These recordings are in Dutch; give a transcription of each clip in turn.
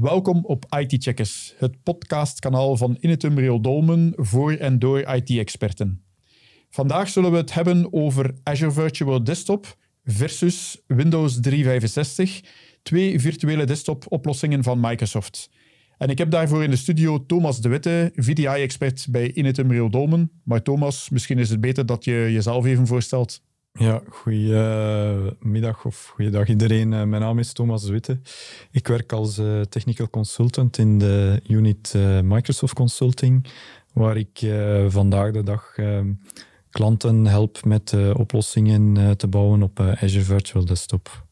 Welkom op IT Checkers, het podcastkanaal van Inetum Real Dolmen voor en door IT-experten. Vandaag zullen we het hebben over Azure Virtual Desktop versus Windows 365, twee virtuele desktop-oplossingen van Microsoft. En ik heb daarvoor in de studio Thomas de Witte, VDI-expert bij Inetum Real Dolmen. Maar Thomas, misschien is het beter dat je jezelf even voorstelt. Ja, goedemiddag of goeiedag iedereen. Eh, mijn naam is Thomas Witte. Ik werk als uh, technical consultant in de unit Microsoft Consulting, waar ik vandaag de dag ehm, klanten help met oplossingen te bouwen op Azure Virtual Desktop.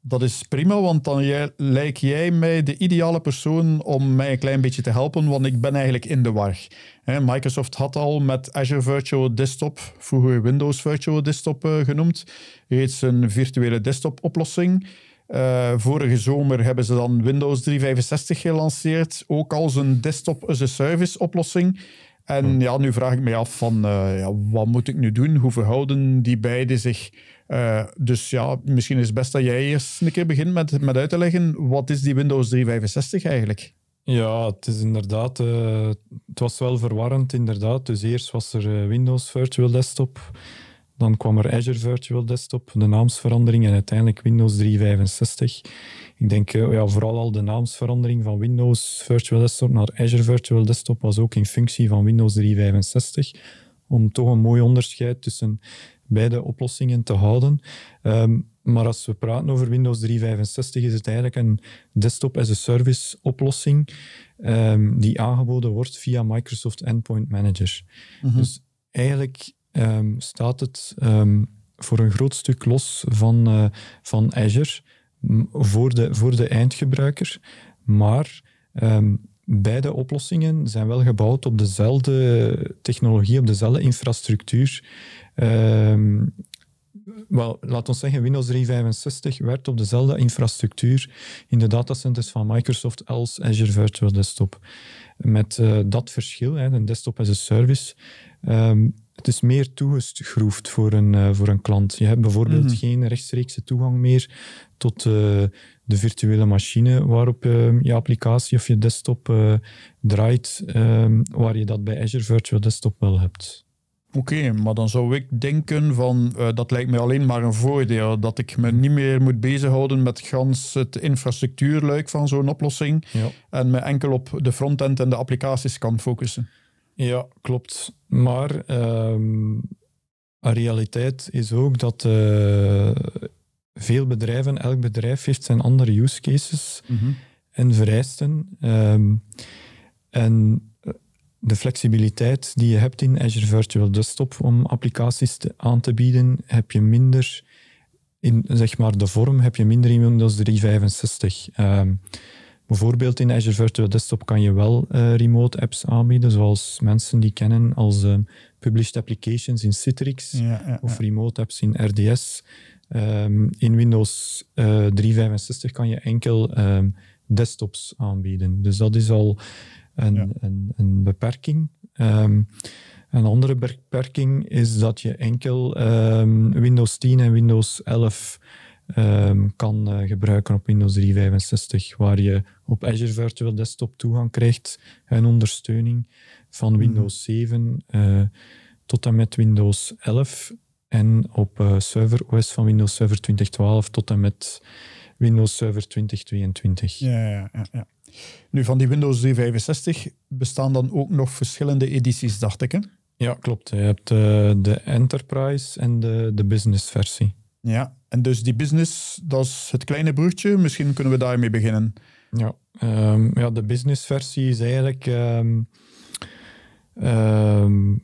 Dat is prima, want dan jij, lijk jij mij de ideale persoon om mij een klein beetje te helpen, want ik ben eigenlijk in de war. Microsoft had al met Azure Virtual Desktop, vroeger Windows Virtual Desktop uh, genoemd, reeds een virtuele desktop-oplossing. Uh, vorige zomer hebben ze dan Windows 365 gelanceerd, ook als een desktop-as-a-service-oplossing. En hm. ja, nu vraag ik me af van, uh, ja, wat moet ik nu doen? Hoe verhouden die beide zich? Uh, dus ja, misschien is het best dat jij eerst een keer begint met, met uit te leggen, wat is die Windows 365 eigenlijk? Ja, het is inderdaad, uh, het was wel verwarrend inderdaad. Dus eerst was er Windows Virtual Desktop, dan kwam er Azure Virtual Desktop, de naamsverandering en uiteindelijk Windows 365. Ik denk ja, vooral al de naamsverandering van Windows Virtual Desktop naar Azure Virtual Desktop was ook in functie van Windows 365, om toch een mooi onderscheid tussen beide oplossingen te houden. Um, maar als we praten over Windows 365, is het eigenlijk een desktop as a service oplossing um, die aangeboden wordt via Microsoft Endpoint Manager. Mm -hmm. Dus eigenlijk um, staat het voor een groot stuk los van, uh, van Azure voor de, voor de eindgebruiker. Maar beide oplossingen zijn wel gebouwd op dezelfde technologie, op dezelfde infrastructuur. Um, wel, laat ons zeggen, Windows 365 werkt op dezelfde infrastructuur in de datacenters van Microsoft als Azure Virtual Desktop. Met uh, dat verschil, hè, een desktop as a service, um, het is meer toegeschroefd voor een, uh, voor een klant. Je hebt bijvoorbeeld mm -hmm. geen rechtstreekse toegang meer tot uh, de virtuele machine waarop uh, je applicatie of je desktop draait, ehm, waar je dat bij Azure Virtual Desktop wel hebt. Oké, okay, maar dan zou ik denken van dat lijkt me alleen maar een voordeel, dat ik me niet meer moet bezighouden met gans het infrastructuurluik van zo'n oplossing ja. en me enkel op de frontend en de applicaties kan focussen. Ja, klopt. Maar um, een realiteit is ook dat uh, veel bedrijven, elk bedrijf heeft zijn andere use cases mm -hmm. en vereisten. Um, en eh, de flexibiliteit die je hebt in Azure Virtual Desktop om applicaties te, aan te bieden, heb je minder in zeg maar, de vorm heb je minder in Windows 365. Um, Bijvoorbeeld in Azure Virtual Desktop kan je wel uh, remote apps aanbieden, zoals mensen die kennen als um, published applications in Citrix ja, ja, ja. of remote apps in RDS. Um, in Windows uh, eh, 365 kan je enkel um, desktops aanbieden. Dus dat is al een, een, een beperking. een andere beperking is dat je enkel Windows 10 en Windows 11 um, kan uh, gebruiken op Windows 365, waar je op Azure Virtual Desktop toegang krijgt en ondersteuning van mhm. Windows 7 uh, eh, tot en met Windows 11 en op uh, Server OS van Windows Server 2012 tot en met Windows Server 2022. Ja, ja, ja, ja. Nu, van die Windows 365 bestaan dan ook nog verschillende edities, dacht ik, hè? Ja, klopt. Je hebt de Enterprise en de, de Business versie. Ja, en dus die business, dat is het kleine broertje. Misschien kunnen we daarmee beginnen. Ja, um, ja de business-versie is eigenlijk. Um, um,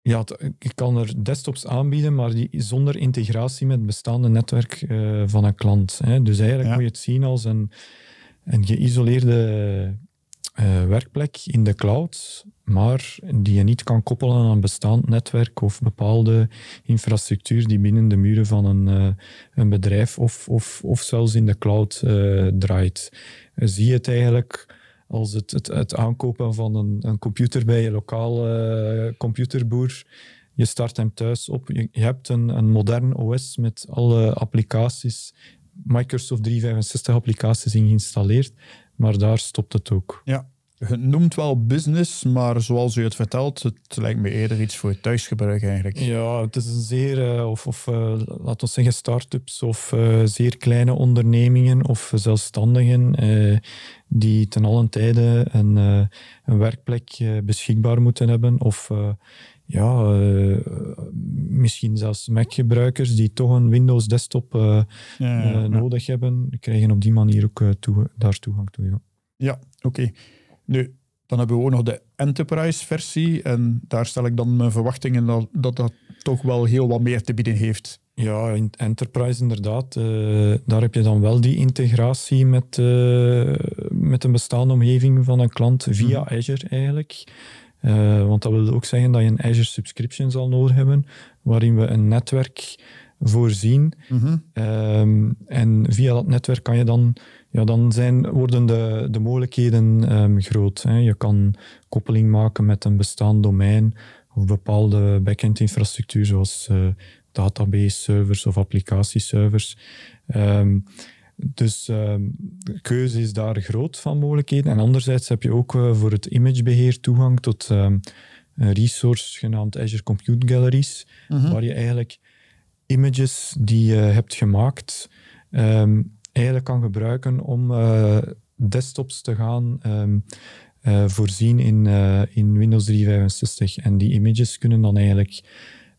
ja, ik kan er desktops aanbieden, maar die zonder integratie met het bestaande netwerk uh, van een klant. Hè. Dus eigenlijk ja. moet je het zien als een, een geïsoleerde uh, werkplek in de cloud, maar die je niet kan koppelen aan een bestaand netwerk of bepaalde infrastructuur die binnen de muren van een, uh, een bedrijf of, of, of zelfs in de cloud uh, draait. Zie je het eigenlijk als het, het, het aankopen van een, een computer bij je lokale computerboer. Je start hem thuis op. Je, je hebt een, een modern OS met alle applicaties Microsoft 365 applicaties in geïnstalleerd, maar daar stopt het ook. Ja, het noemt wel business, maar zoals u het vertelt, het lijkt me eerder iets voor thuisgebruik eigenlijk. Ja, het is een zeer, uh, of, of uh, laten we zeggen, start-ups of uh, zeer kleine ondernemingen of zelfstandigen die ten allen tijde een, een werkplek beschikbaar moeten hebben of ja, misschien zelfs Mac-gebruikers die toch een Windows desktop ja, ja, ja. nodig hebben, krijgen op die manier ook toe, daar toegang toe. Ja, ja oké. Okay. Nu, dan hebben we ook nog de Enterprise-versie. En daar stel ik dan mijn verwachtingen dat, dat dat toch wel heel wat meer te bieden heeft. Ja, in Enterprise inderdaad. Uh, daar heb je dan wel die integratie met, uh, met een bestaande omgeving van een klant via mm. Azure eigenlijk. Uh, want dat wil ook zeggen dat je een Azure subscription zal nodig hebben, waarin we een netwerk voorzien. Mm -hmm. um, en via dat netwerk kan je dan ja, dan zijn, worden de, de mogelijkheden um, groot. Hè. Je kan koppeling maken met een bestaand domein of bepaalde backend infrastructuur zoals uh, database servers of applicatieservers. Um, dus um, de keuze is daar groot van mogelijkheden. En anderzijds heb je ook uh, voor het imagebeheer toegang tot een resource genaamd Azure Compute Galleries, -hmm. waar je eigenlijk images die je hebt gemaakt eigenlijk kan gebruiken om uh, desktops te gaan um, uh, voorzien in, uh, in Windows 365. En die images kunnen dan eigenlijk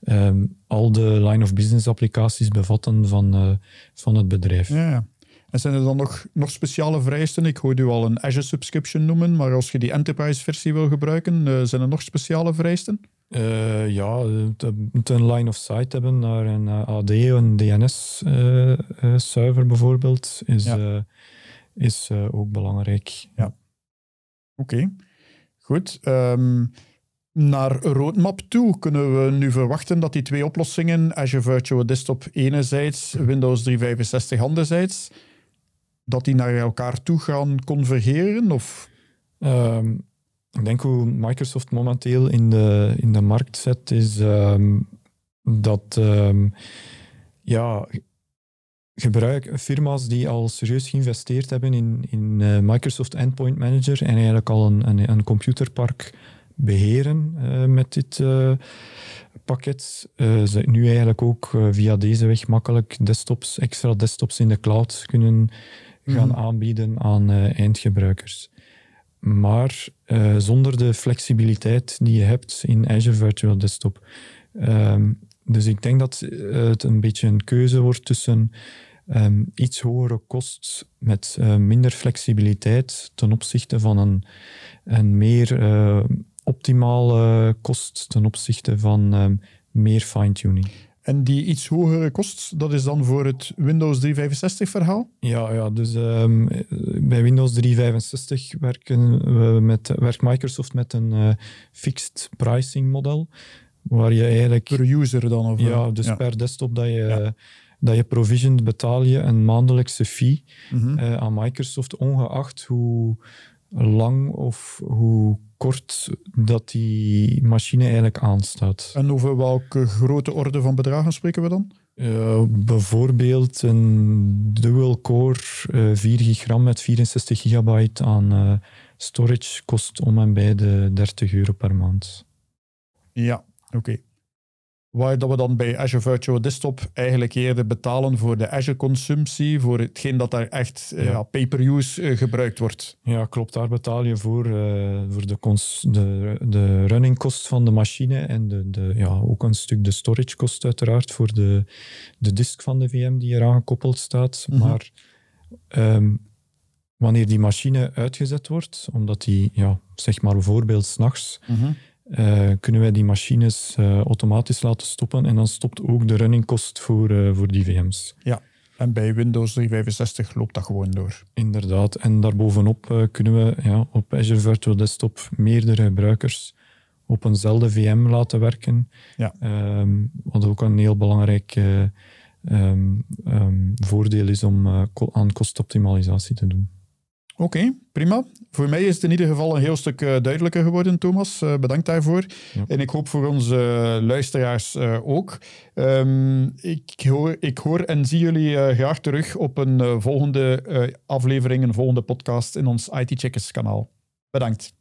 um, al de line of business applicaties bevatten van, van het bedrijf. Ja. En zijn er dan nog, nog speciale vereisten? Ik hoorde u al een Azure subscription noemen, maar als je die enterprise versie wil gebruiken, zijn er nog speciale vereisten? Uh, ja, moet een line of sight hebben naar een uh, AD, een DNS-server uh, bijvoorbeeld, is, ja. is ook belangrijk. Ja. Oké, okay. goed. Um, naar roadmap toe kunnen we nu verwachten dat die twee oplossingen, Azure Virtual Desktop enerzijds, Windows 365 anderzijds, dat die naar elkaar toe gaan convergeren? Of? Um, ik denk hoe Microsoft momenteel in de, in de markt zet, is um, dat um, ja, gebruik, firma's die al serieus geïnvesteerd hebben in, in uh, Microsoft Endpoint Manager en eigenlijk al een, een, een computerpark beheren uh, met dit uh, pakket, ze nu eigenlijk ook via deze weg makkelijk desktops, extra desktops in de cloud kunnen gaan mm. aanbieden aan eindgebruikers maar uh, zonder de flexibiliteit die je hebt in Azure Virtual Desktop. Um, dus ik denk dat het een beetje een keuze wordt tussen um, iets hogere kost met uh, minder flexibiliteit ten opzichte van een, een meer uh, optimale kost ten opzichte van um, meer fine-tuning. En die iets hogere kost, dat is dan voor het Windows 365 verhaal? Ja, ja dus um, bij Windows 365 werken we met, werkt Microsoft met een uh, fixed pricing model. Waar je eigenlijk... Per user dan? Of, ja, dus per desktop dat je, ja. dat je provisioned betaal je een maandelijkse fee mm -hmm. uh, aan Microsoft, ongeacht hoe lang of hoe kort dat die machine eigenlijk aanstaat. En over welke grote orde van bedragen spreken we dan? Uh, bijvoorbeeld een dual-core uh, 4 gigram met 64 gigabyte aan uh, storage kost om en bij de 30 euro per maand. Ja, oké. Waar dat we dan bij Azure Virtual Desktop eigenlijk eerder betalen voor de Azure-consumptie, voor hetgeen dat daar echt ja. ja pay-per-use uh, gebruikt wordt. Ja, klopt. Daar betaal je voor, uh, voor de, de, de running cost van de machine en de, de, ja, ook een stuk de storage kost uiteraard voor de, de disk van de VM die eraan gekoppeld staat. Mm -hmm. Maar um, wanneer die machine uitgezet wordt, omdat die, ja, zeg maar bijvoorbeeld s'nachts, mm -hmm uh, kunnen wij die machines uh, automatisch laten stoppen en dan stopt ook de running cost voor, uh, voor die VM's. Ja, en bij Windows 365 loopt dat gewoon door. Inderdaad, en daarbovenop kunnen we ja, op Azure Virtual Desktop meerdere gebruikers op eenzelfde VM laten werken. Ja. Um, wat ook een heel belangrijk um, um, voordeel is om aan kostoptimalisatie te doen. Oké, prima. Voor mij is het in ieder geval een heel stuk uh, duidelijker geworden, Thomas. Uh, bedankt daarvoor. Ja. En ik hoop voor onze luisteraars uh, ook. Um, ik, hoor, ik hoor en zie jullie graag terug op een volgende aflevering, een volgende podcast in ons IT Checkers kanaal. Bedankt.